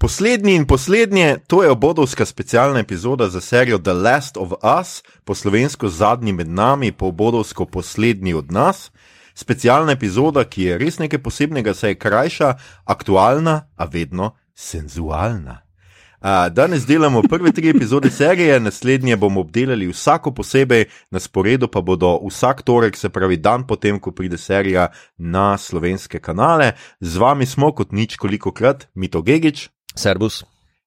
Poslednji in poslednje, to je obodovska specialna epizoda za serijo The Last of Us, po slovensko zadnji med nami, po obodovsko poslednji od nas. Specialna epizoda, ki je res nekaj posebnega, saj je krajša, aktualna, a vedno senzualna. Danes delamo prve tri epizode serije, naslednje bomo obdelali vsako posebej, na sporedu pa bodo vsak torek, se pravi dan potem, ko pride serija na slovenske kanale. Z vami smo kot nič koliko krat, Mito Gigič, Servus,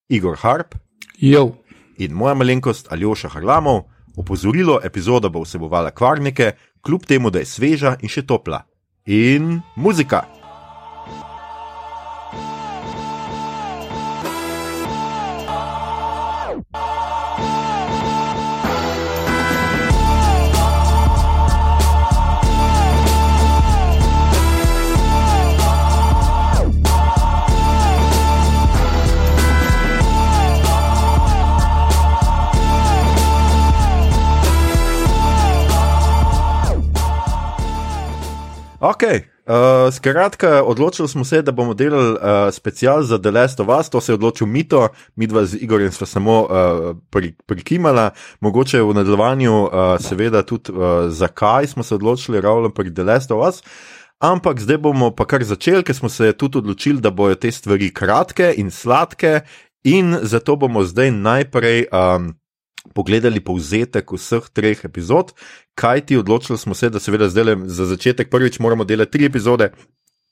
Igor Harp Jo. in moja malenkost Aljoša Harlamov. Opozorilo, epizoda bo vsebovala kvarnike, kljub temu, da je sveža in še topla. In muzika. Ok, uh, skratka, odločili smo se, da bomo delali uh, special za The Last of Us, to se je odločil Mito, mi dva z Igorjem sva samo uh, pri, prikimala, mogoče v nadaljevanju, uh, seveda tudi uh, zakaj smo se odločili ravno pri The Last of Us. Ampak zdaj bomo pa kar začeli, ker smo se tudi odločili, da bojo te stvari kratke in sladke, in zato bomo zdaj najprej um, pogledali povzetek vseh treh epizod, kaj ti odločili smo se, da seveda zdaj za začetek prvič moramo delati tri epizode,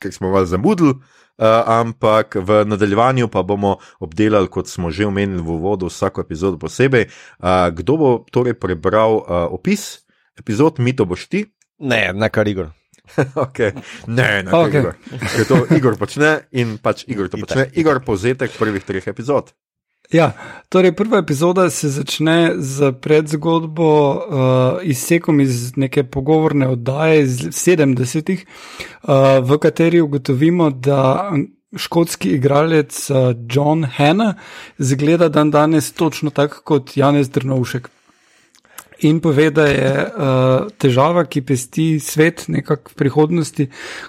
ker smo malo zamudili. Uh, ampak v nadaljevanju pa bomo obdelali, kot smo že omenili v uvodu, vsako epizodo posebej. Uh, kdo bo torej prebral uh, opis epizod, mi to boš ti? Ne, ne kar Igor. okay. Ne, ne, Okay. Igor. Ker to Igor počne in pač Igor to počne. Igor, povzetek prvih treh epizod. Ja, torej prva epizoda se začne z predzgodbo, uh, izsekom iz neke pogovorne oddaje iz 70-ih, uh, v kateri ugotovimo, da škotski igralec uh, John Hanna zgleda dan danes točno tako kot Janez Drnovšek. In pove, da je uh, težava, ki pesti svet nekako v prihodnosti,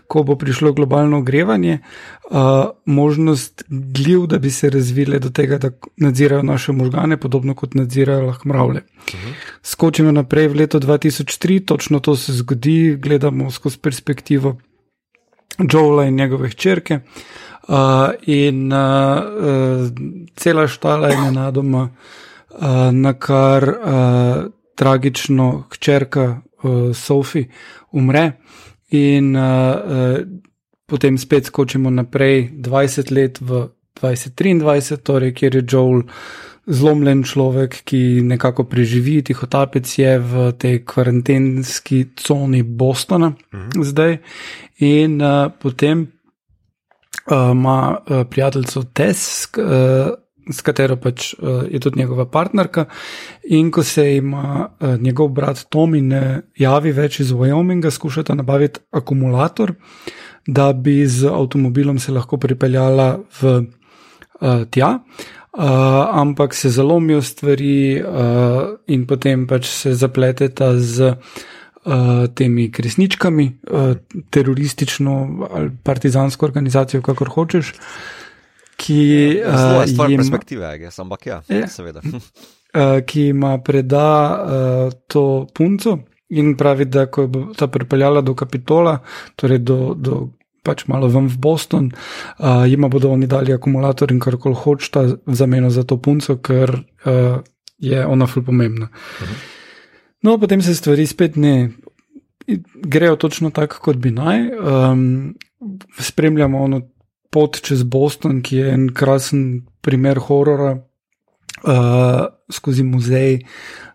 ko bo prišlo globalno ogrevanje, uh, možnost gljiv, da bi se razvile do tega, da nadzirajo naše možgane, podobno kot nadzirajo lahko mravlje. Uh -huh. Skočimo naprej v leto 2003, točno to se zgodi, gledamo skozi perspektivo Joela in njegove hčerke. Uh, in uh, uh, cela štala je nenadoma, uh, na kar uh, tragično hčerka uh, Sophie umre, in uh, uh, potem spet skočimo naprej 20 let v 2023, torej kjer je Joel zlomljen človek, ki nekako preživi, tihotapec je v tej karantenski coni Bostona mhm. zdaj, in uh, potem uh, ima uh, prijateljico Tess. Uh, S katero pač uh, je tudi njegova partnerka, in ko se ima uh, njegov brat Tomi ne javi več iz Wyominga, skušata nabaviti akumulator, da bi z avtomobilom se lahko pripeljala v uh, tja, uh, ampak se zalomijo stvari uh, in potem pač se zapleteta z uh, temi kresničkami, uh, teroristično ali partizansko organizacijo, kakor hočeš. Ki, je uh, jim- perspektive, guess, ampak ja, Ja. seveda. uh, ki ima preda uh, to punco in pravi, da ko bo ta pripeljala do Kapitola, torej do, do pač malo ven v Boston, uh, jima bodo oni dali akumulator in kar koli hočeta v zameno za to punco, ker uh, je ona ful pomembna. No, potem se stvari spet ne. Grejo točno tako, kot bi naj. Um, spremljamo ono pot čez Boston, ki je en krasen primer horora, uh, skozi muzej,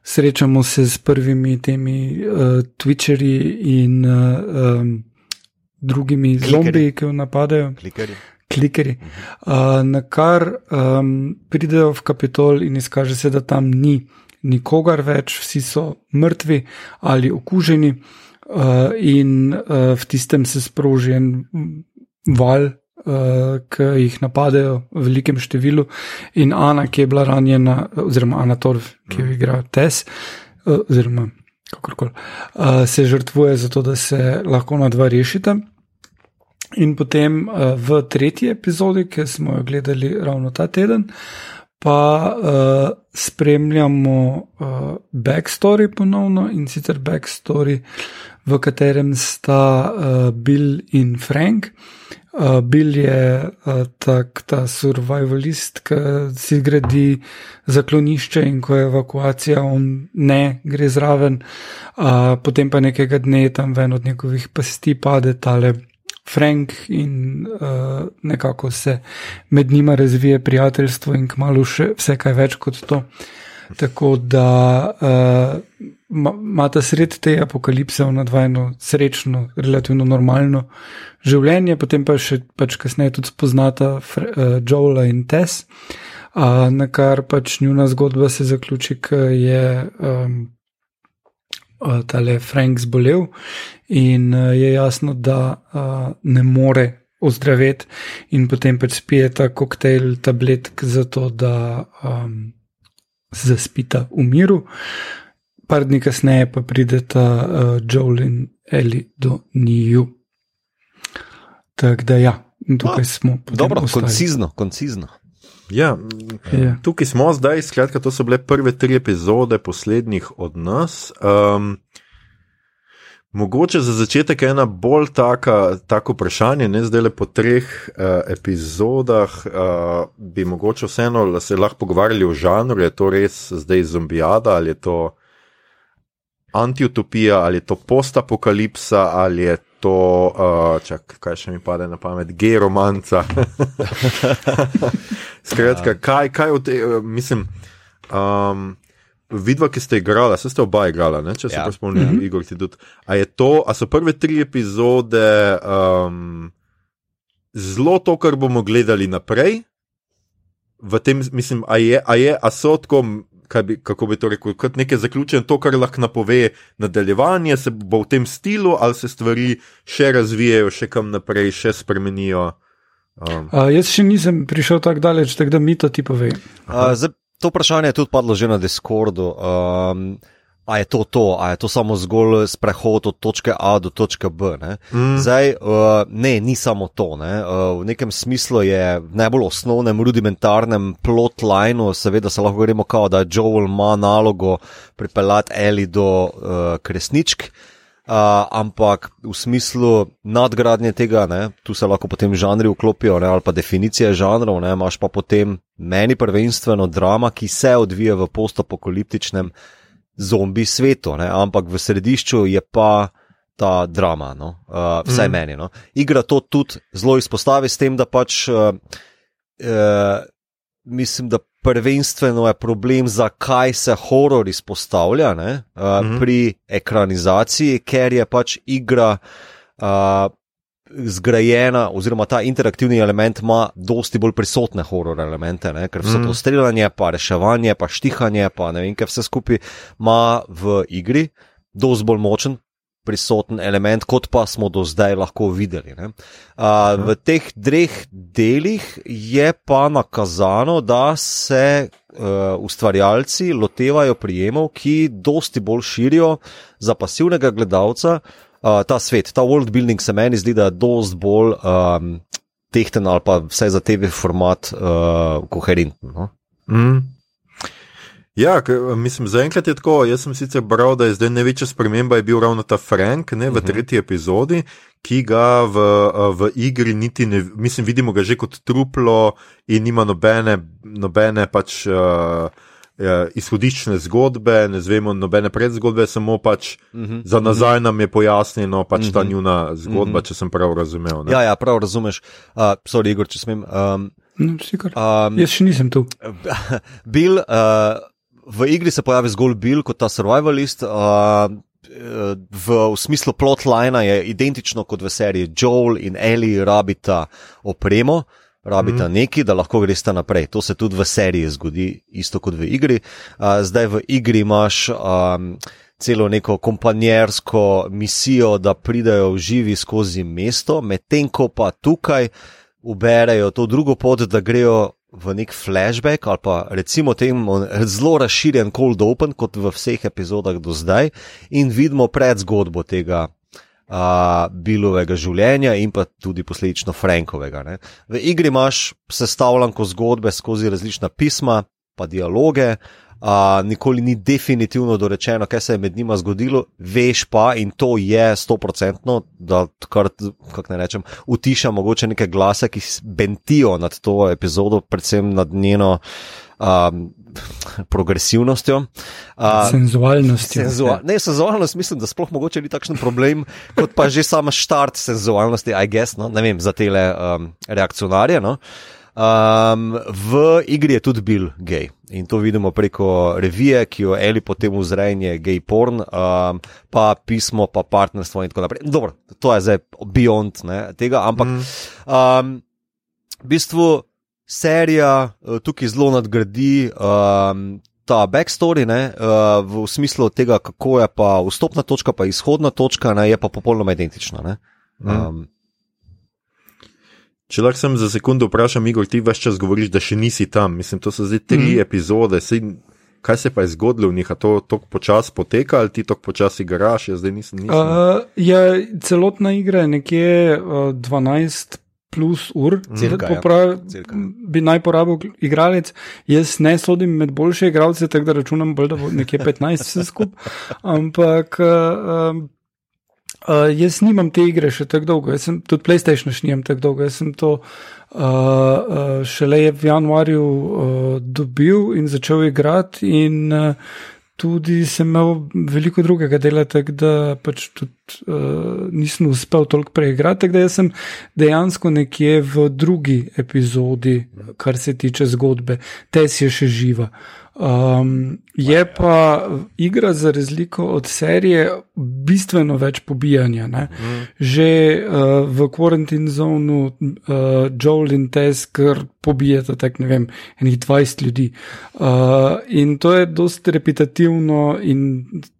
srečamo se s prvimi temi uh, Twitcherji in uh, um, drugimi Klikerji. zombiji, ki jo napadajo, Klikerji. klikerji. Uh, na kar um, pridejo v Kapitol in izkaže se, da tam ni nikogar več, vsi so mrtvi ali okuženi, uh, in uh, v tistem se sproži en val. Uh, ki jih napadajo v velikem številu, in Ana, ki je bila ranjena, oziroma Ana Torv, ki jo igra Tess, uh, oziroma kakorkoli, uh, se žrtvuje za to, da se lahko na dva rešita. In potem uh, v tretji epizodi, ki smo jo gledali ravno ta teden, pa uh, spremljamo uh, backstory ponovno in sicer backstory, v katerem sta uh, Bill in Frank. Uh, Bill je uh, tak, ta survivalist, ki si gradi zaklonišče in ko je evakuacija, on ne gre zraven, uh, potem pa nekega dne tam ven od njegovih pasti pade tale. Frank in uh, nekako se med njima razvije prijateljstvo in kmalo še vse kaj več kot to. Tako da imata uh, sred te apokalipse v nadvajno srečno, relativno normalno življenje, potem pa še pač kasneje tudi spoznata uh, Joela in Tess, uh, na kar pač njuna zgodba se zaključi, ker je um, uh, tale Frank zbolel in uh, je jasno, da uh, ne more ozdraviti, in potem pač spije ta koktejl tabletk, zato da um, zaspita v miru. Par dni kasneje pa prideta uh, Joel in Eli do njiju. Tako da, ja, tukaj A, smo. Dobro, koncizno, koncizno. Ja, ja. Tukaj smo zdaj, skratka, to so bile prve tri epizode, poslednjih od nas. Um, mogoče za začetek ena bolj taka, tako vprašanje, ne zdaj le po treh uh, epizodah, uh, bi mogoče vseeno se lahko pogovarjali o žanru, je to res zdaj zombijada ali je to antiutopija ali je to postapokalipsa ali je to, uh, čak, kaj še mi pade na pamet, gej romanca. Skratka, ja. kaj, kaj v tem, uh, mislim. Um, Vidva, ki ste igrali, se ste oba igrali, ne? če se ja. spomnim, mm -hmm. Igor, ti tudi. A, to, a so prve tri epizode um, zelo to, kar bomo gledali naprej? V tem, mislim, a, je, a, je, a so tako bi, kako bi to rekel, kot nekaj zaključen, to, kar lahko napove nadaljevanje, se bo v tem stilu, ali se stvari še razvijajo, še kam naprej, še spremenijo. Um. A, jaz še nisem prišel tako daleč, tako da mi to ti pove. A, zdaj, to vprašanje je tudi padlo že na Discordu. Um, A je to to, a je to samo zgolj sprehod od točke A do točke B. Ne? Mm. Zdaj, uh, ne, ni samo to. Ne? Uh, v nekem smislu je v najbolj osnovnem, rudimentarnem plotlineu, seveda se lahko gremo kao, da Joel ima nalogo pripeljati Eli do uh, kresničk. Uh, ampak v smislu nadgradnje tega, ne, tu se lahko potem žanri vklopijo, ne, ali pa definicije žanrov, ne, imaš pa potem meni prvenstveno drama, ki se odvija v postopokaliptičnem zombi svetu, ne? ampak v središču je pa ta drama, no? uh, vsaj mm. meni. No? Igra to tudi zelo izpostavi s tem, da pač uh, uh, mislim, da prvenstveno je problem, zakaj se horor izpostavlja ne? Uh, mm. pri ekranizaciji, ker je pač igra. Uh, zgrajena, oziroma ta interaktivni element ima dosti bolj prisotne horor elemente, ne? ker vse to mhm. streljanje, pa reševanje, pa štihanje, pa ne vem, kaj vse skupaj ima v igri, dosti bolj močen. Prisoten element, kot pa smo do zdaj lahko videli. Uh, v teh dveh delih je pa nakazano, da se uh, ustvarjalci lotevajo prijemov, ki dosti bolj širijo za pasivnega gledalca, uh, uh, ta svet, ta world building se meni zdi, da je dost bolj um, tehten ali pa vse za TV format uh, koherenten. No? Mm. Ja, mislim, zaenkrat je tako. Jaz sem sicer bral, da je zdaj največja sprememba bil ravno ta Frank ne, v mhm. tretji epizodi, ki ga v, v igri niti ne, mislim, vidimo ga že kot truplo in nima nobene, nobene pač. Uh, ja, izhodiščne zgodbe, ne znemo nobene predzgodbe, samo pač uh mhm. -huh. za nazaj nam je pojasnjeno pač uh -huh. ta mhm. njuna zgodba, uh mhm. -huh. če sem prav razumel. Ne? Ja, ja, prav razumeš. Uh, sorry, Igor, če smem. Um, no, um, Jaz še nisem tu. Bil, uh, v igri se pojavi zgolj Bill kot ta survivalist. Uh, V, v smislu plotline je identično kot v seriji Joel in Ellie rabita opremo, uh, rabita mm. nekaj, da lahko greste naprej. To se tudi v seriji zgodi, isto kot v igri. Uh, zdaj v igri imaš um, celo neko kompanjersko misijo, da pridajo živi skozi mesto, medtem ko pa tukaj uberejo to drugo pot, da grejo. V nek flashback ali pa recimo temu zelo razširjen cold open, kot v vseh epizodah do zdaj, in vidimo predzgodbo tega uh, Bilovega življenja in pa tudi posledično Frankovega. Ne. V igri imaš sestavljanko zgodbe skozi različna pisma, pa dialoge. Uh, nikoli ni definitivno dorečeno, kaj se je med njima zgodilo, veš pa, in to je sto procentno, da kar, kako ne rečem, utiša mogoče neke glase, ki bentijo nad to epizodo, predvsem nad njeno um, progresivnostjo. Uh, senzualnostjo. Senzua ne, senzualnost mislim, da sploh mogoče ni takšen problem, kot pa že sama štart senzualnosti, I guess, no? ne vem, za tele um, reakcionarje. No? Um, v igri je tudi bil gej in to vidimo preko revije, ki jo Eli potem vzreje, gej porn, um, pa pismo, pa partnerstvo in tako naprej. Dobro, to je zdaj beyond ne, tega, ampak mm. um, v bistvu serija uh, tukaj zelo nadgradi. Um, Ta backstory, ne, uh, v smislu tega, kako je pa vstopna točka, pa izhodna točka, ne, je pa popolnoma identična. Um, Če lahko sem za sekundu vprašam, Igor, ti več čas govoriš, da še nisi tam. Mislim, to so zdaj tri mm. epizode. Sej, kaj se pa je zgodilo v njih? To tako počasi poteka ali ti tako počasi igraš? Jaz zdaj nisem. nisem. Uh, ja, celotna igra je nekje uh, 12. Plus ur, Cirka, popravi, ja. Cirka. bi naj porabil igralec. Jaz ne sodim med boljše igralce, tako da računam, bolj, da bo nekje 15 vse skupaj. Ampak uh, Uh, jaz nimam te igre še tako dolgo, jaz sem tudi PlayStation še nimam tako dolgo. Jaz sem to uh, uh, šele v januarju uh, dobil in začel igrati, in uh, tudi sem imel veliko drugega dela, tako da pač tudi uh, nisem uspel toliko preigrati. Tako da sem dejansko nekje v drugi epizodi, kar se tiče zgodbe, te si je še živa. Um, je pa igra za razliko od serije bistveno več pobijanja. Mm. Že uh, v Quarantine Zonu uh, Joel in Tess, ker pobijata tako ne vem, enih 20 ljudi. Uh, in to je dosti repetitivno in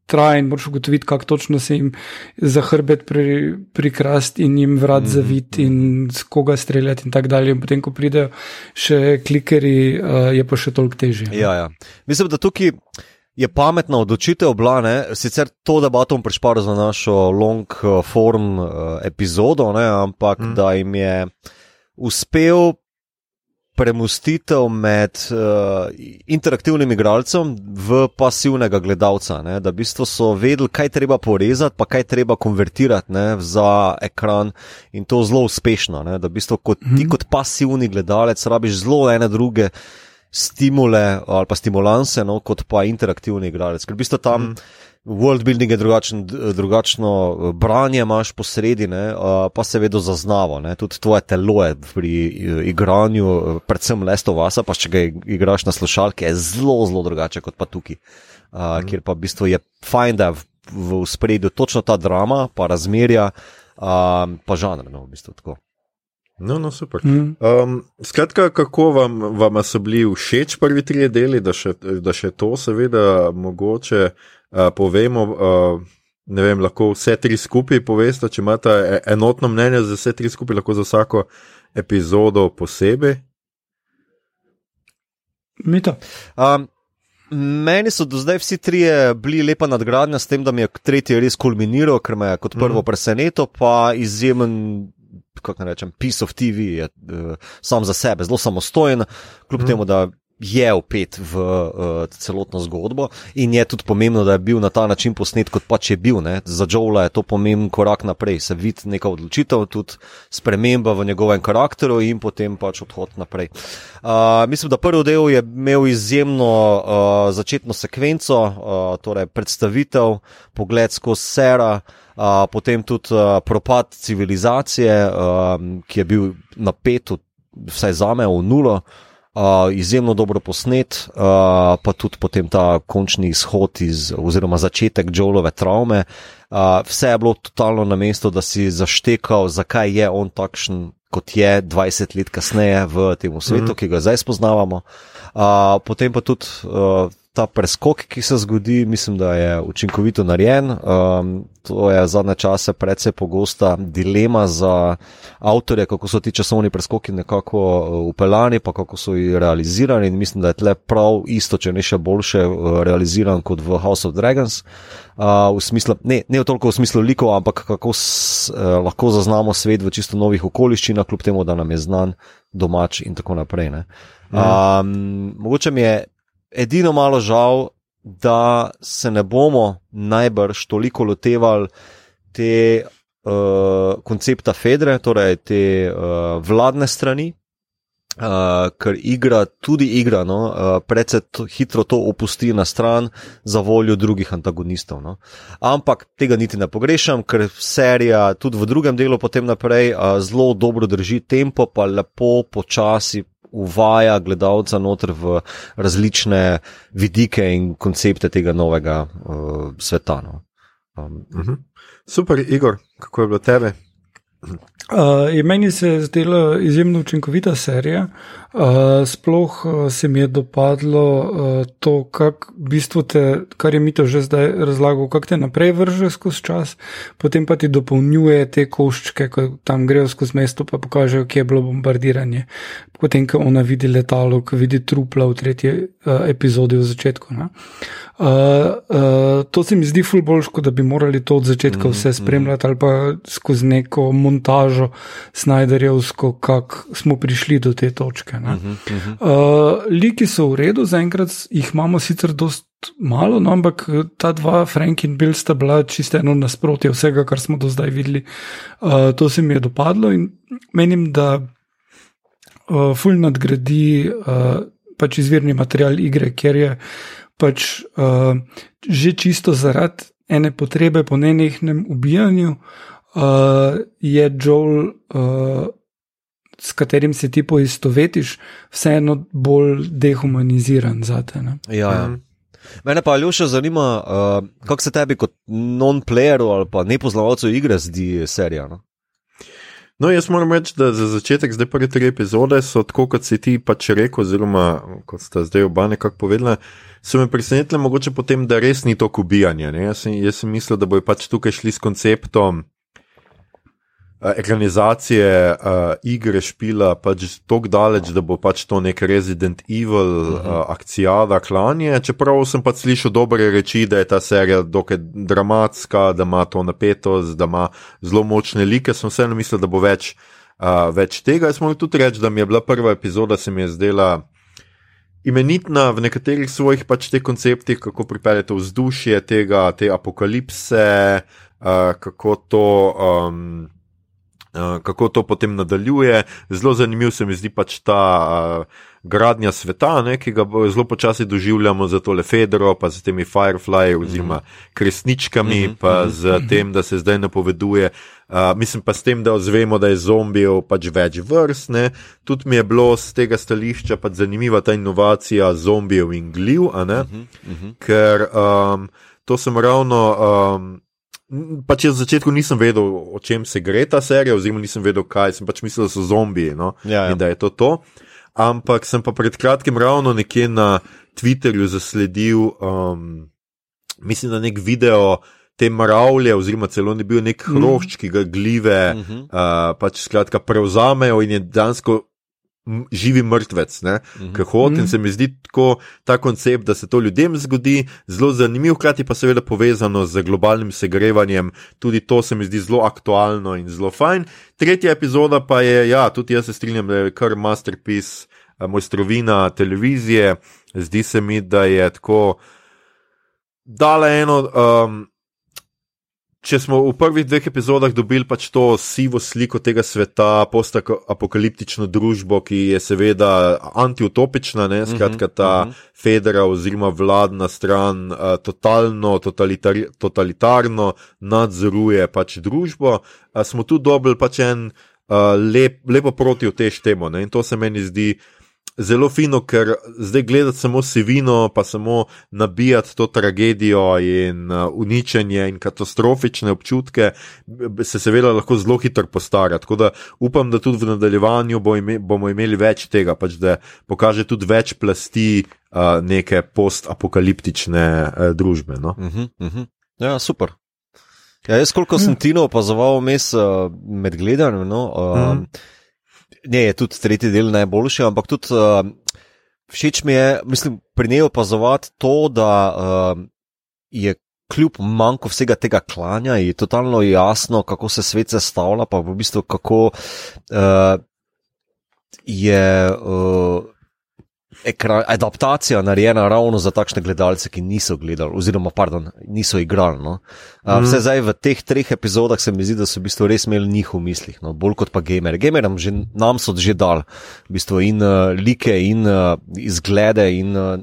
traja in moraš ugotoviti, kako točno se jim za hrbet pri, prikrast in jim vrat mm -hmm. zavit in z koga streljati in tako dalje. In potem, ko pridejo še klikeri, uh, je pa še toliko težje. Ja, ja. Mislim, da tukaj. Je pametna odločitev bila, ne? sicer to debato bom prešparil za našo long form uh, epizodo, ne? ampak mm. da jim je uspel premustitev med uh, interaktivnim igralcem v pasivnega gledalca. Ne? Da v bistvu so vedeli, kaj treba porezati, pa kaj treba konvertirati ne? za ekran in to zelo uspešno. Ne? Da v bistvu kot, ti mhm. kot pasivni gledalec rabiš zelo ene druge stimule ali pa stimulanse, no? kot pa interaktivni igralec. Ker v bistvu tam. Mm. World building je drugačen, drugačno eh, branje, imaš posredi, ne, pa seveda zaznavo. Ne. Tudi tvoje telo je pri eh, igranju, eh, predvsem lesto vasa, pa če ga igraš na slušalke, je zelo, zelo drugače kot pa tukaj. Uh, mm. Ker pa v bistvu je fajn, da je v, v spredju točno ta drama, pa razmerja, uh, pa žanr. No, v bistvu, No, no, super. Mm. Um, skratka, kako vam, vam so bili všeč prvi tri deli, da še, da še to, seveda, mogoče uh, povemo. Uh, ne vem, lahko vse tri skupaj poveste, če imate enotno mnenje za vse tri skupaj, lahko za vsako epizodo posebej. Mito. Um, Meni so do zdaj vsi trije bili lepa nadgradnja, s tem, da mi je tretji res kulminiral, ker me je kot prvo mm. presenetil, pa izjemen kako rečem, piece of TV je uh, sam za sebe, zelo samostojen, kljub mm. temu, da je upet v uh, celotno zgodbo in je tudi pomembno, da je bil na ta način posnet, kot pač je bil. Ne. Za Joela je to pomemben korak naprej, se vidi neka odločitev, tudi sprememba v njegovem karakteru in potem pač odhod naprej. Uh, mislim, da prvi del je imel izjemno uh, začetno sekvenco, uh, torej predstavitev, pogled skozi sera potem tudi uh, propad civilizacije, uh, ki je bil napet, vsaj za me, v nulo. Uh, izjemno dobro posnet, uh, pa tudi potem ta končni izhod iz, oziroma začetek Joelove travme. Uh, vse je bilo totalno na mestu, da si zaštekal, zakaj je on takšen, kot je 20 let kasneje v tem svetu, mm -hmm. ki ga zdaj spoznavamo. Uh, potem pa tudi uh, ta preskok, ki se zgodi, mislim, da je učinkovito narejen. Um, to je zadnje čase precej pogosta dilema za avtorje, kako so ti časovni preskoki nekako upeljani, pa kako so jih realizirani. In mislim, da je tle prav isto, če ne še boljše uh, realiziran kot v House of Dragons. Uh, v smislu, ne, ne toliko v smislu likov, ampak kako s, uh, lahko zaznamo svet v čisto novih okoliščinah, kljub temu, da nam je znan domač in tako naprej. Um, mogoče mi je edino malo žal, da se ne bomo najbrž toliko lotevali te uh, koncepta Fedre, torej te uh, vladne strani. Uh, ker igra, tudi igra, no, uh, predvsej hitro to opusti na stran za voljo drugih antagonistov. No. Ampak tega niti ne pogrešam, ker serija tudi v drugem delu potem naprej uh, zelo dobro drži tempo, pa lepo počasi uvaja gledalca noter v različne vidike in koncepte tega novega uh, sveta. No. Um, uh -huh. Super, Igor, kako je bilo tebe? Uh, meni se je zdela izjemno učinkovita serija. Uh, sploh uh, se mi je dopadlo uh, to, kak, bistvo te, kar je Mito že zdaj razlagal, kako te naprej vrže skozi čas, potem pa ti dopolnjuje te koščke, ko tam grejo skozi mesto, pa pokažejo, kje je bilo bombardiranje. Potem, ko ona vidi letalo, ko vidi trupla v tretji uh, epizodi v začetku. Uh, uh, to se mi zdi ful bolj, kot da bi morali to od začetka mm, vse spremljati mm. ali pa skozi neko montažo Snajderjevsko, kako smo prišli do te točke. -hmm, mm -hmm. Uh, liki so v redu, zaenkrat jih imamo sicer dost malo, no, ampak ta dva, Frank in Bill, sta bila čisto eno nasprotje vsega, kar smo do zdaj videli. Uh, to se mi je dopadlo in menim, da uh, ful nadgradi uh, pač izvirni material igre, ker je pač uh, že čisto zaradi ene potrebe po nenehnem ubijanju, uh, je Joel, uh, s katerim se ti poistovetiš, vseeno bolj dehumaniziran za te. Ja, ja. Mhm. Mene pa Ljuša zanima, uh, kako se tebi kot non-playeru ali pa nepoznavalcu igre zdi serija. No? No, jaz moram reči, da za začetek, zdaj prve tri epizode so tako, kot si ti pač rekel, oziroma kot sta zdaj oba nekako povedala, so me presenetile, mogoče potem, da res ni to kubijanje. Jaz, jaz sem mislil, da bojo pač tukaj šli s konceptom. Eh, ekranizacije uh, igre špila pač tako daleč, da bo pač to nek Resident Evil uh -huh. uh, akcijada klanje. Čeprav sem pač slišal dobre reči, da je ta serija dokaj dramatska, da ima to napetost, da ima zelo močne like, sem vseeno mislil, da bo več, uh, več tega. Jaz moram tudi reči, da mi je bila prva epizoda, se mi je zdela. Imenitna v nekaterih svojih pač teh konceptih, kako pripeljete vzdušje tega, te apokalipse, uh, kako to um, kako to potem nadaljuje. Zelo zanimiv se mi zdi pač ta uh, gradnja sveta, ne, ki ga zelo počasi doživljamo za tole Fedro, pa z temi Firefly oziroma kresničkami, mm -hmm. pa z tem, da se zdaj napoveduje. Uh, mislim pa s tem, da ozvemo, da je zombijev pač več vrst. Ne. Tudi mi je bilo z tega stališča pač zanimiva ta inovacija zombijev in gljiv, mm -hmm. ker um, to sem ravno. Um, Pač jaz na začetku nisem vedel, o čem se gre ta serija, oziroma nisem vedel, kaj sem pač mislil, da so zombiji no? ja, ja. in da je to to. Ampak sem pa pred kratkim ravno nekje na Twitterju zasledil, um, mislim, da nek video te maravlje, oziroma celo ni bil nek mhm. hrošč, ki ga gljive mm -hmm. uh, pač skratka prevzamejo in je dansko živi mrtvec, mm -hmm. ki hodi. In mhm. se mi zdi tako ta koncept, da se to ljudem zgodi, zelo zanimiv, hkrati pa seveda povezano z globalnim segrevanjem. Tudi to se mi zdi zelo aktualno in zelo fajn. Tretja epizoda pa je, ja, tudi jaz se strinjam, da je kar masterpiece, eh, mojstrovina televizije. Zdi se mi, da je tako. Dala eno um, če smo v prvih dveh epizodah dobili pač to sivo sliko tega sveta, post-apokaliptično družbo, ki je seveda antiutopična, ne? skratka ta uh -huh. federa oziroma vladna stran uh, totalno totalitar totalitarno nadzoruje pač družbo, uh, smo tu dobili pač en uh, lep, lepo proti v tež temu in to se meni zdi. Zelo fino, ker zdaj gledati samo sivino, pa samo nabijati to tragedijo in uh, uničenje in katastrofične občutke, se seveda lahko zelo hitro postara. Tako da upam, da tudi v nadaljevanju bo ime, bomo imeli več tega, pač da pokaže tudi več plasti uh, neke post-apokaliptične uh, družbe. No? Uh -huh, uh -huh. Ja, super. Ja, jaz, koliko sem Tino opazoval mes, uh, med gledanjem, no, uh, mm. Ne je tudi tretji del najboljši, ampak tudi uh, všeč mi je, mislim, pri njej opazovati to, da uh, je kljub manjku vsega tega klanja, je totalno jasno, kako se svet sestavlja, pa v bistvu kako uh, je. Uh, ekran, adaptacija narejena ravno za takšne gledalce, ki niso gledali, oziroma pardon, niso igrali. No. Uh, vse zdaj v teh treh epizodah se mi zdi, da so v bistvu res imeli njih v mislih, no, bolj kot pa gamer. Gamerom že, nam so že dal v bistvu in uh, like, in uh, izglede, in uh,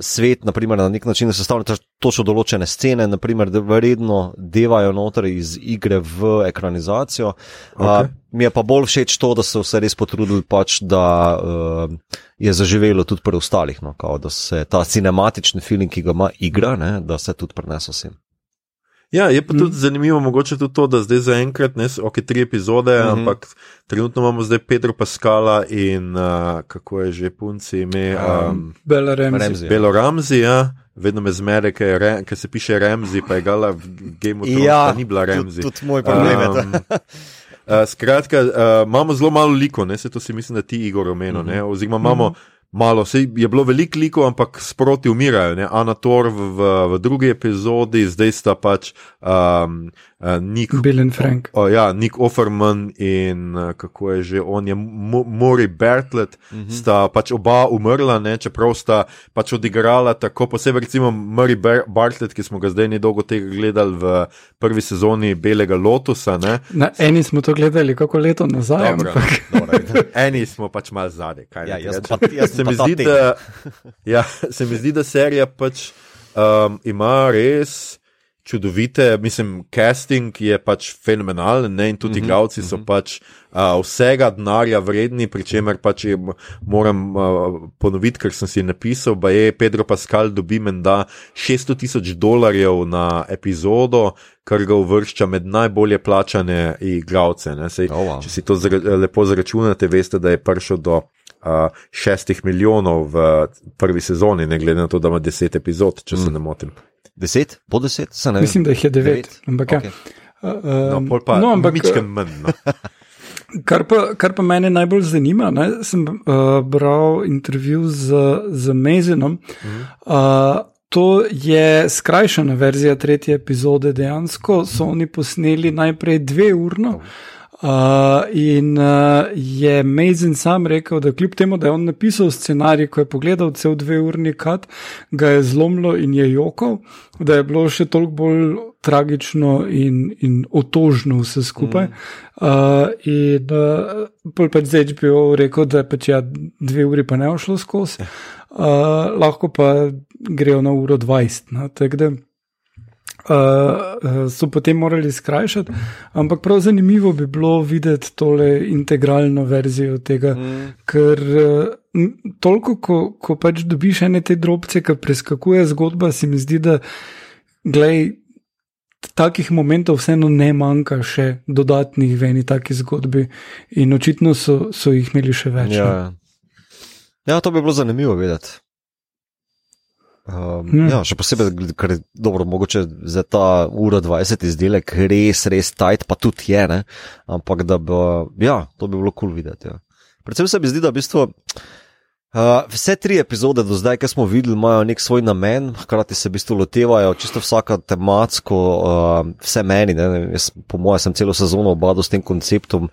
svet, naprimer, na nek način sestavljen točno določene scene, naprimer, da vredno devajo noter iz igre v ekranizacijo. Okay. Uh, mi je pa bolj všeč to, da so se res potrudili, pač, da uh, je zaživelo tudi pri ostalih, no, kao, da se ta cinematični film, ki ga ima igra, ne, da se tudi prenese vsem. Ja, je pa tudi mm. zanimivo, mogoče tudi to, da zdaj zaenkrat ne so ok, tri epizode, mm -hmm. ampak trenutno imamo zdaj Pedro Pascala in uh, kako je že punci ime. Um, Belo Ramzi. Belo Ramzi, ja. Vedno me zmede, ker se piše Ramzi, pa je gala v Game of Thrones, ja, ni bila Ramzi. Tudi moj problem. Um, Uh, skratka, uh, imamo zelo malo liko, ne se to si mislim, da ti Igor omenil. Mm -hmm. Oziroma, imamo mm -hmm malo, se je bilo veliko likov, ampak sproti umirajo. Ne? Anator v, v, v drugi epizodi, zdaj sta pač um, uh, Nick, Bill in Frank. O, ja, Nick Offerman in uh, kako je že on, je Mori Bertlet, uh -huh. sta pač oba umrla, ne? čeprav sta pač odigrala tako, posebej recimo Mori Bertlet, ki smo ga zdaj nedolgo tega gledali v prvi sezoni Belega Lotusa. Ne? Na eni smo to gledali, kako leto nazaj. Dobro, dobro, eni smo pač mal zadnji. Ja, jaz, pa, jaz se mi, zdi, da, ja, se mi zdi, da serija pač um, ima res čudovite, mislim, casting je pač fenomenalen ne? in tudi mm -hmm, igralci so mm -hmm. pač uh, vsega denarja vredni, pri čemer pač je, moram uh, ponoviti, ker sem si napisal, da je Pedro Pascal dobi menda 600 tisoč dolarjev na epizodo, kar ga uvršča med najbolje plačane igralce. Sej, oh, wow. Če si to zra, lepo zračunate, veste, da je prišel do uh, šestih milijonov v prvi sezoni, ne glede na to, da ima deset epizod, če mm. se ne motim. Deset, po deset, se ne. Mislim, da jih je devet. devet. Ampak, okay. ja. uh, no, pa, no, ampak nekaj manj. No. Kar pa, kar pa mene najbolj zanima, ne, sem uh, bral intervju z, z Mezinom. Mm. Uh, to je skrajšana verzija tretje epizode. Dejansko so oni posneli najprej dve urno. Uh, in uh, je Mazen sam rekel, da kljub temu, da je on napisal scenarij, ko je pogledal cel dve urni kat, ga je zlomilo in je jokal, da je bilo še toliko bolj tragično in, in otožno vse skupaj. Mm. Uh, in uh, pač zdaj bi rekel, da pač ja, dve uri pa ne ošlo skozi, uh, lahko pa grejo na uro 20. No, uh, so potem morali skrajšati. Ampak prav zanimivo bi bilo videti tole integralno verzijo tega, mm. ker uh, toliko, ko, ko pač dobiš ene te drobce, ki preskakuje zgodba, se mi zdi, da glej. Takih momentov vseeno ne manjka, še dodatnih v eni taki zgodbi, in očitno so, so jih imeli še več. Ja. ja, to bi bilo zanimivo vedeti. Um, hmm. ja, še posebej, ker je dobro, mogoče za ta ura 20 izdelek res, res tajt, pa tudi je, ne? ampak da bi, ja, to bi bilo kul cool videti. Ja. Predvsem se mi zdi, da v bistvu. Uh, vse tri epizode do zdaj, ki smo videli, imajo nek svoj namen, hkrati se v bistvu lotevajo čisto vsaka tematsko, uh, vse meni. Jaz, po mojem, sem celo sezono obadal s tem konceptom,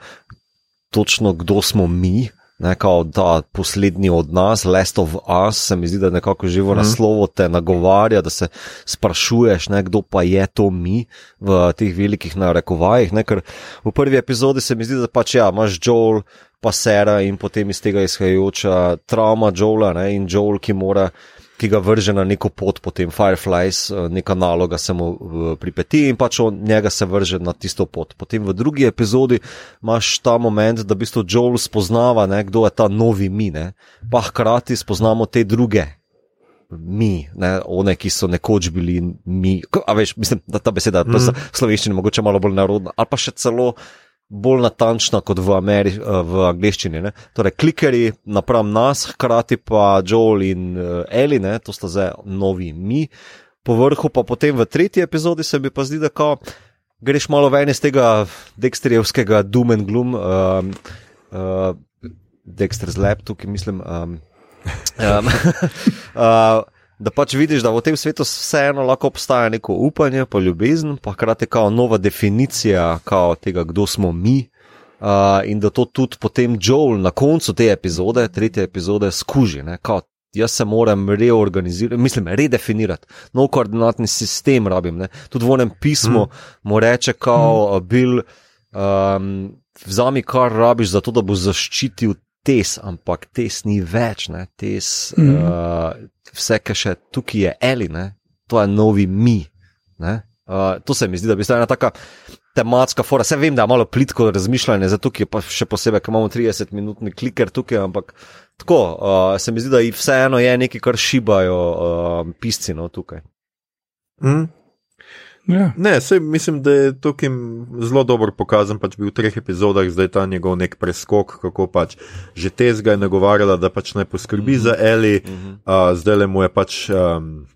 točno kdo smo mi, Nekako ta poslednji od nas, Last of Us, se mi zdi, da nekako živo mm. naslovo te nagovarja, da se sprašuješ, ne, kdo pa je to mi v teh velikih narekovajih. Ne, ker v prvi epizodi se mi zdi, da pač ja, imaš Joel, pa Sera in potem iz tega izhajajoča trauma Joela ne, in Joel, ki mora ki ga vrže na neko pot, potem Fireflies, uh, neka naloga se mu uh, pripeti in pač on njega se vrže na tisto pot. Potem v drugi epizodi imaš ta moment, da v bistvu Joel spoznava, ne, kdo je ta novi mi, ne, pa hkrati spoznamo te druge. Mi, ne, one, ki so nekoč bili mi. A veš, mislim, da ta beseda mm. v slovenščini mogoče malo bolj narodna, ali pa še celo bolj natančna kot v, Ameri v angleščini. Ne. Torej, klikeri napram nas, hkrati pa Joel in uh, Eli, ne, to sta zdaj novi mi. Po vrhu pa potem v tretji epizodi se mi pa zdi, da ko greš malo ven iz tega Dexterjevskega Doom and Gloom, um, uh, Dexter's Lab, tukaj mislim. Um, Um, uh, da pač vidiš, da v tem svetu vseeno lahko obstaja neko upanje, pa ljubezen, pa hkrati kao nova definicija kao tega, kdo smo mi. Uh, in da to tudi potem Joel na koncu te epizode, tretje epizode, skuži. Ne, kao, jaz se moram reorganizirati, mislim, redefinirati, nov koordinatni sistem rabim. Ne. Tudi v enem pismu mm. mu reče, kao, mm. bil, um, vzami kar rabiš, zato da bo zaščitil tes, ampak tes ni več, ne, tes, mm. uh, vse, kar še tukaj je, ali ne, to je novi mi. Uh, to se mi zdi, da bi bila ena taka tematska fora. Vse vem, da je malo plitko razmišljanje, zato je pa še posebej, ker imamo 30-minutni kliker tukaj, ampak tako uh, se mi zdi, da vseeno je nekaj, kar šibajo uh, pisci no, tukaj. Mm. Ja. Ne, sej, mislim, da je tukaj zelo dobro pokazan, pač bi v treh epizodah zdaj ta njegov nek preskok, kako pač že tezga je nagovarjala, da pač naj poskrbi mm -hmm. za Eli, mm -hmm. uh, zdaj le mu je pač um,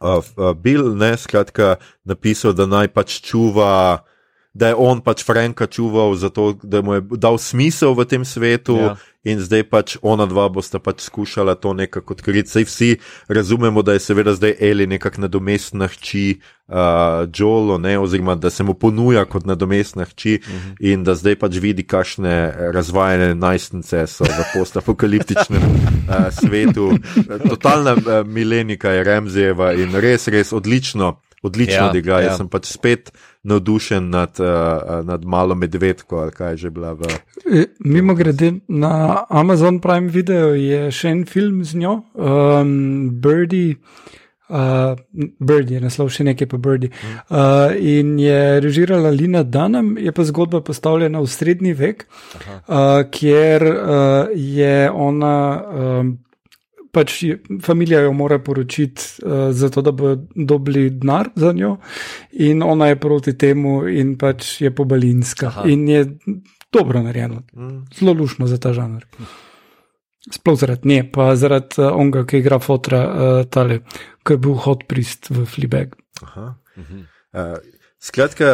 uh, uh, Bill, ne, skratka, napisal, da naj pač čuva. Da je on pač Franka čuval, zato, da mu je dal smisel v tem svetu, ja in zdaj pač ona dva bosta pač skušala to nekako odkriti. Sej vsi razumemo, da je seveda zdaj Eli nekakšna nadomestna hči uh, Joelo, oziroma da se mu ponuja kot nadomestna hči uh mhm. -huh. in da zdaj pač vidi, kakšne razvajene najstnice so v postapokaliptičnem uh, svetu. Totalna uh, milenika je Remzeva in res, res odlično odlično ja, odigra. Ja. Sem pač spet navdušen nad, uh, nad malo medvedko, ali kaj že bila. V... E, Mimo grede na Amazon Prime Video je še en film z njo, um, Birdie. Uh, Birdie je naslov, še nekaj pa Birdie. Uh, in je režirala Lina Dunham, je pa zgodba postavljena v srednji vek, uh, kjer uh, je ona. Um, pač familija jo mora poročiti, uh, zato da bo dobili denar za njo, in ona je proti temu, in pač je pobalinska. Aha. In je dobro narejeno, mm. zelo lušno za ta žanr. Sploh zaradi nje, pa zaradi uh, onga, ki igra fotra, uh, tale, ki je bil hot prist v Flibeg. Aha. Uh, Skratka,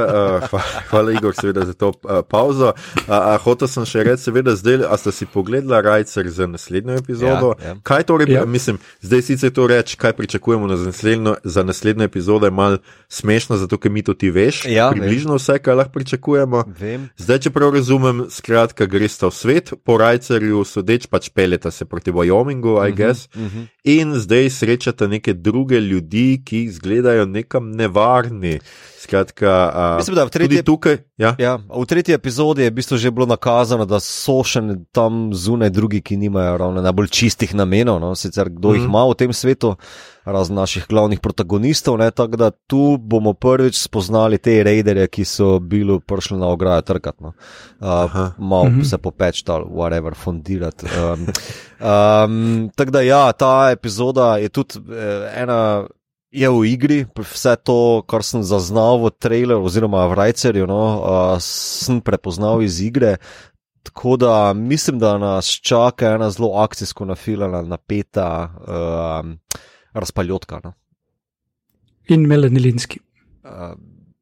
uh, hvala, Igor, seveda, za to uh, pauzo. Uh, uh, Hotel sem še reči, seveda, zdaj, a ste si pogledali Rajcer za naslednjo epizodo? Ja, ja. Kaj torej, ja. mislim, zdaj sicer to reči, kaj pričakujemo za naslednjo, za naslednjo epizodo, je mal smešno, zato ker mi to ti veš. Ja, približno vem. vse, kar lahko pričakujemo. Vem. Zdaj, če prav razumem, skratka, greš ta v svet, po Rajcerju sodeč pač peljeta se proti Wyomingu, I uh mhm, -huh, guess. Uh mhm. -huh. In zdaj srečata neke druge ljudi, ki izgledajo nekam nevarni. Skratka, uh, Mislim, da v tretji, tukaj, ja? Ja, v tretji epizodi je bistvo že bilo nakazano, da so še tam zunaj drugi, ki nimajo ravno najbolj čistih namenov. No? Sicer kdo mm. jih mhm. ima v tem svetu, razen naših glavnih protagonistov. Tako da tu bomo prvič spoznali te raiderje, ki so bili prišli na ograjo trkati. No? Uh, Malo mm -hmm. se popečtal, whatever, fundirati. Um, um, tako da ja, ta epizoda je tudi eh, ena je v igri, vse to, kar sem zaznal v traileru oziroma v Rajcerju, no, uh, sem prepoznal iz igre. Tako da mislim, da nas čaka ena zelo akcijsko nafilana, napeta uh, razpaljotka. No. In Melanilinski.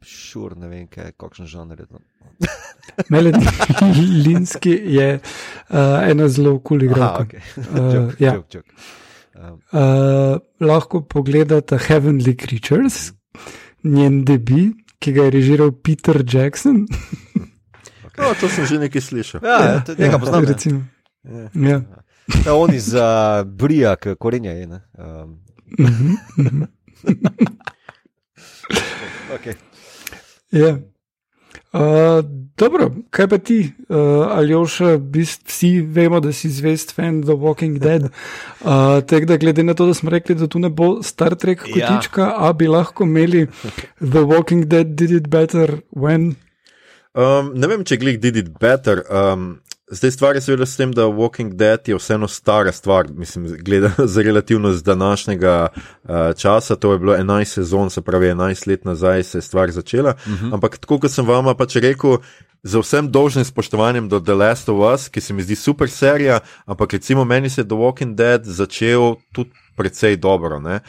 Šur, uh, ne vem, kaj, kakšen žanr je to. Melanilinski je uh, ena zelo kul cool igra. Okay. uh, ja. Uh, lahko pogledate Heavenly Creatures, njen debi, ki ga je režiral Peter Jackson. okay. oh, to sem že nekaj slišal. Ja, ja, ja, ja poznam. Recimo. Ja. Ja. Ja, on iz uh, Brija, korenja je. Um. okay. ja. Uh, dobro, kaj pa ti, uh, Aljoša, vsi vemo, da si zvest fan The Walking Dead. Uh, Tako da, glede na to, da smo rekli, da tu ne bo Star Trek kotička, ja. a bi lahko imeli The Walking Dead did it better when. Um, ne vem, če glih did it better. Um, zdaj stvar je seveda s tem, da Walking Dead je vseeno stara stvar, mislim, gledano za relativno z današnjega uh, časa. To je bilo 11 sezon, se pravi 11 let nazaj se je stvar začela. Uh -huh. Ampak tako kot sem vama pač rekel. Z vsem dolžnim spoštovanjem do The Last of Us, ki se mi zdi super serija, ampak recimo meni se je The Walking Dead začel tudi precej dobro. Uh,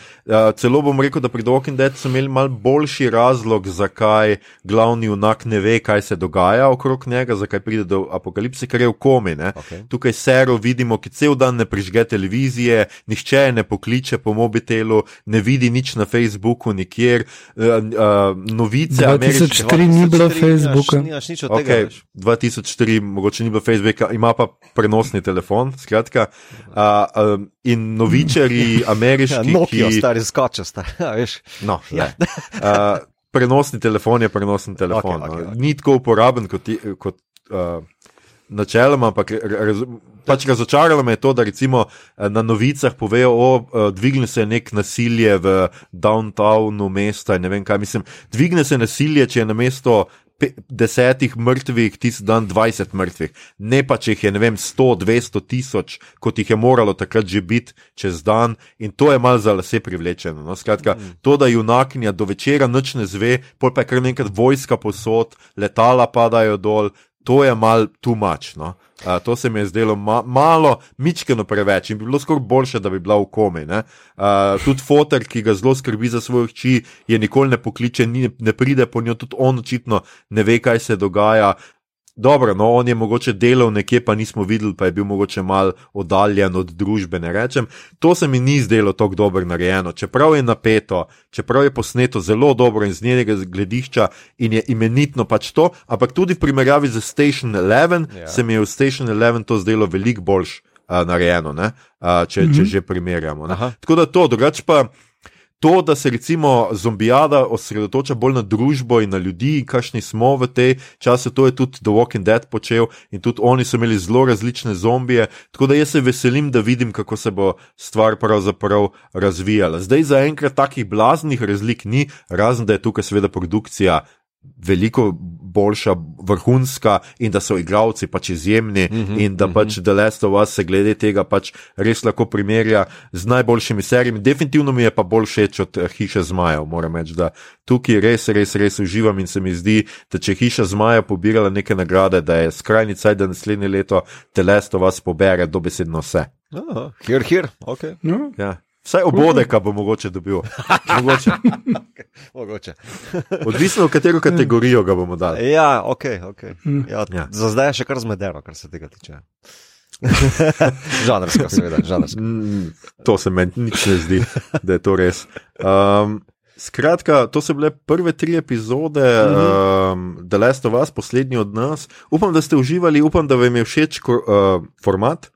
celo bom rekel, da pri The Walking Dead so imeli mal boljši razlog, zakaj glavni junak ne ve, kaj se dogaja okrog njega, zakaj pride do apokalipse, ker je v komi. Okay. Tukaj sero vidimo, ki cel dan ne prižge televizije, nihče ne pokliče po mobitelu, ne vidi nič na Facebooku, nikjer. Uh, uh, novice, 2004 ni bilo Facebooka. Nimaš nič od tega. Okay, 2004, mogoče ni bilo Facebooka, ima pa prenosni telefon. Skratka, uh, um, in novičari, ameriški. Ja, Nokia, ki, stari skoče, stari. Ja, veš. no, Ja. uh, prenosni telefon je prenosni telefon. Okej, no. okej. Ni tako uporaben kot, kot uh, načeloma, ampak raz, pač razočaralo me je to, da recimo na novicah povejo, da dvigne se nek nasilje v downtownu mesta in ne vem kaj. Mislim, dvigne se nasilje, če je na mesto. Desetih mrtvih, tisti dan 20 mrtvih, ne pa če jih je, ne vem, 100, 200 tisoč, kot jih je moralo takrat že biti čez dan, in to je malce za lase privlečeno. No? Skratka, mm. to, da junakinja do večera noč ne zve, pol pa je kar nekaj vojska posod, letala padajo dol, to je mal too much. No? Uh, to se mi je zdelo ma malo, mičkeno preveč in bi bilo skoraj boljše, da bi bila v komi. Uh, tudi fotor, ki ga zelo skrbi za svoje hči, je nikoli ne pokliče, ni, ne pride po njo, tudi on očitno ne ve, kaj se dogaja. Dobro, no, on je mogoče delal nekje, pa nismo videli, pa je bil mogoče mal oddaljen od družbe. ne Rečem, to se mi ni zdelo tako dobro narejeno. Čeprav je napeto, čeprav je posneto zelo dobro in z njenega gledišča in je imenitno pač to, ampak tudi v primerjavi z Station 11 Ja. ja. se mi je v Station 11 to zdelo veliko boljš uh, narejeno, ne, uh, če, mm -hmm. če že primerjamo. Tako da to, drugače pa. To, da se recimo zombijada osredotoča bolj na družbo in na ljudi, kakšni smo v tej časi, to je tudi The Walking Dead počel in tudi oni so imeli zelo različne zombije. Tako da jaz se veselim, da vidim, kako se bo stvar pravzaprav razvijala. Zdaj zaenkrat takih blaznih razlik ni, razen da je tukaj seveda produkcija. Veliko boljša, vrhunska, in da so igravci pač izjemni, mm -hmm, in da pač The Last of Us se glede tega pač res lahko primerja z najboljšimi serijami. Definitivno mi je pa bolj všeč od eh, Hiše zmajev, moram reči, da tukaj res, res, res uživam in se mi zdi, da če Hiša zmajev pobirala neke nagrade, da je skrajni cajt, da naslednje leto The Last of Us pobere dobesedno vse. Aha, Here, here, ok. No, Ja. Vsaj obodeka bo mogoče dobil. Mogoče. Mogoče. Odvisno, v katero kategorijo ga bomo dali. Ja, ok. okay. Mm. Ja, Ja. za zdaj je še kar zmedeno, kar se tega tiče. žanrsko, seveda, žanrsko. Mm, To se meni nič ne zdi, da je to res. Um, skratka, to so bile prve tri epizode um, The Last of Us, poslednji od nas. Upam, da ste uživali, upam, da vam je všeč ko, uh, format.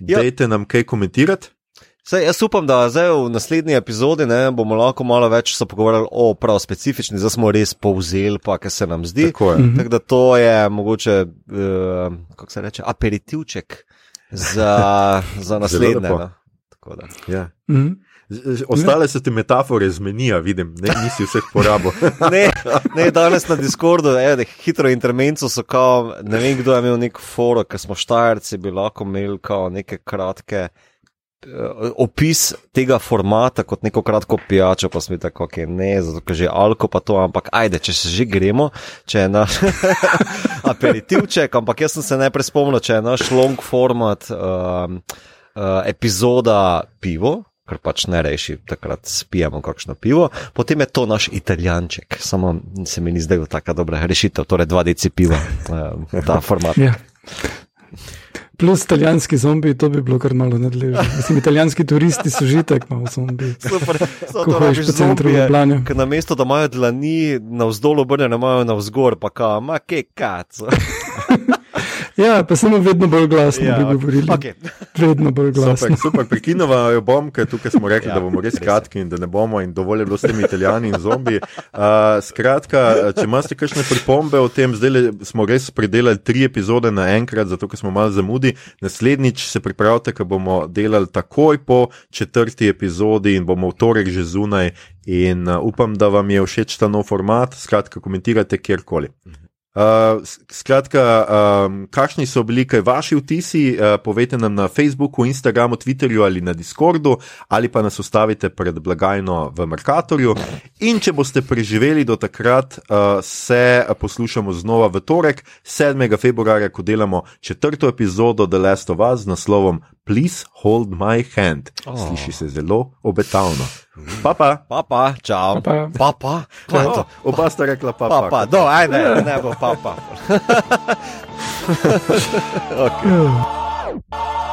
Ja. Dajte nam kaj komentirati. Sej, jaz upam, da zdaj v naslednji epizodi ne, bomo lahko malo več se pogovarjali o prav specifični, zdaj smo res povzeli, pa kaj se nam zdi. Tako je. Mhm. Tako da to je mogoče, uh, kako se reče, aperitivček za, za naslednje. no. Ja. mhm. Ostale se ti metafore zmenijo, vidim, ne, nisi vseh porabil. Ne, ne, danes na Discordu, da hitro intermenco so kao, ne vem kdo je imel nek foro, ker smo štajerci bi lahko imeli kao neke kratke. Eh, Opis tega formata kot neko kratko pijačo, pa smo tako, okay, ne, zato ker že alko pa to, ampak ajde, če se že gremo, če je naš aperitivček, ampak jaz sem se najprej spomnil, če je naš long format um, uh, epizoda pivo, ker pač ne reši, takrat spijemo kakšno pivo, potem je to naš italijanček, samo se mi ni zdelo tako dobra rešitev, torej dva deci piva, um, ta format. Ja. Plus italijanski zombiji, to bi bilo kar malo nadležno. Mislim, italijanski turisti so že tako malo zombiji. Super, so Ko to hojiš rabiš po centru. Ker na mesto, da imajo dlani navzdol obrnjene, imajo navzgor, pa ka, ma ke kaco. Ja, pa samo vedno bolj glasno Ja, bi ok. govorili. Okej. Vedno bolj glasno. Super, super. prekinova jo bom, ker tukaj smo rekli, Ja, da bomo res kratki in da ne bomo, in dovolj je bilo s temi italijani in zombi. Uh, skratka, če imate kakšne pripombe o tem, zdaj smo res predelali tri epizode naenkrat, zato ker smo malo zamudi. Naslednjič se pripravite, ker bomo delali takoj po četrti epizodi in bomo v torek že zunaj. In uh, upam, da vam je všeč ta nov format. Skratka, komentirajte kjerkoli. Uh, skratka, um, kakšni so bili kaj vaši vtisi, uh, povejte nam na Facebooku, Instagramu, Twitterju ali na Discordu, ali pa nas ustavite pred blagajno v Merkatorju. In če boste preživeli do takrat, uh, se poslušamo znova v torek, 7. februarja, ko delamo četrto epizodo The Last of Us z naslovom Please Hold My Hand. Sliši se zelo obetavno. Pa pa, Papa, čau. Pa, pa. Papa, kaj je to? oba sta rekla pa pa. Papa, do, ajde, ne bo papa. okay. Ja.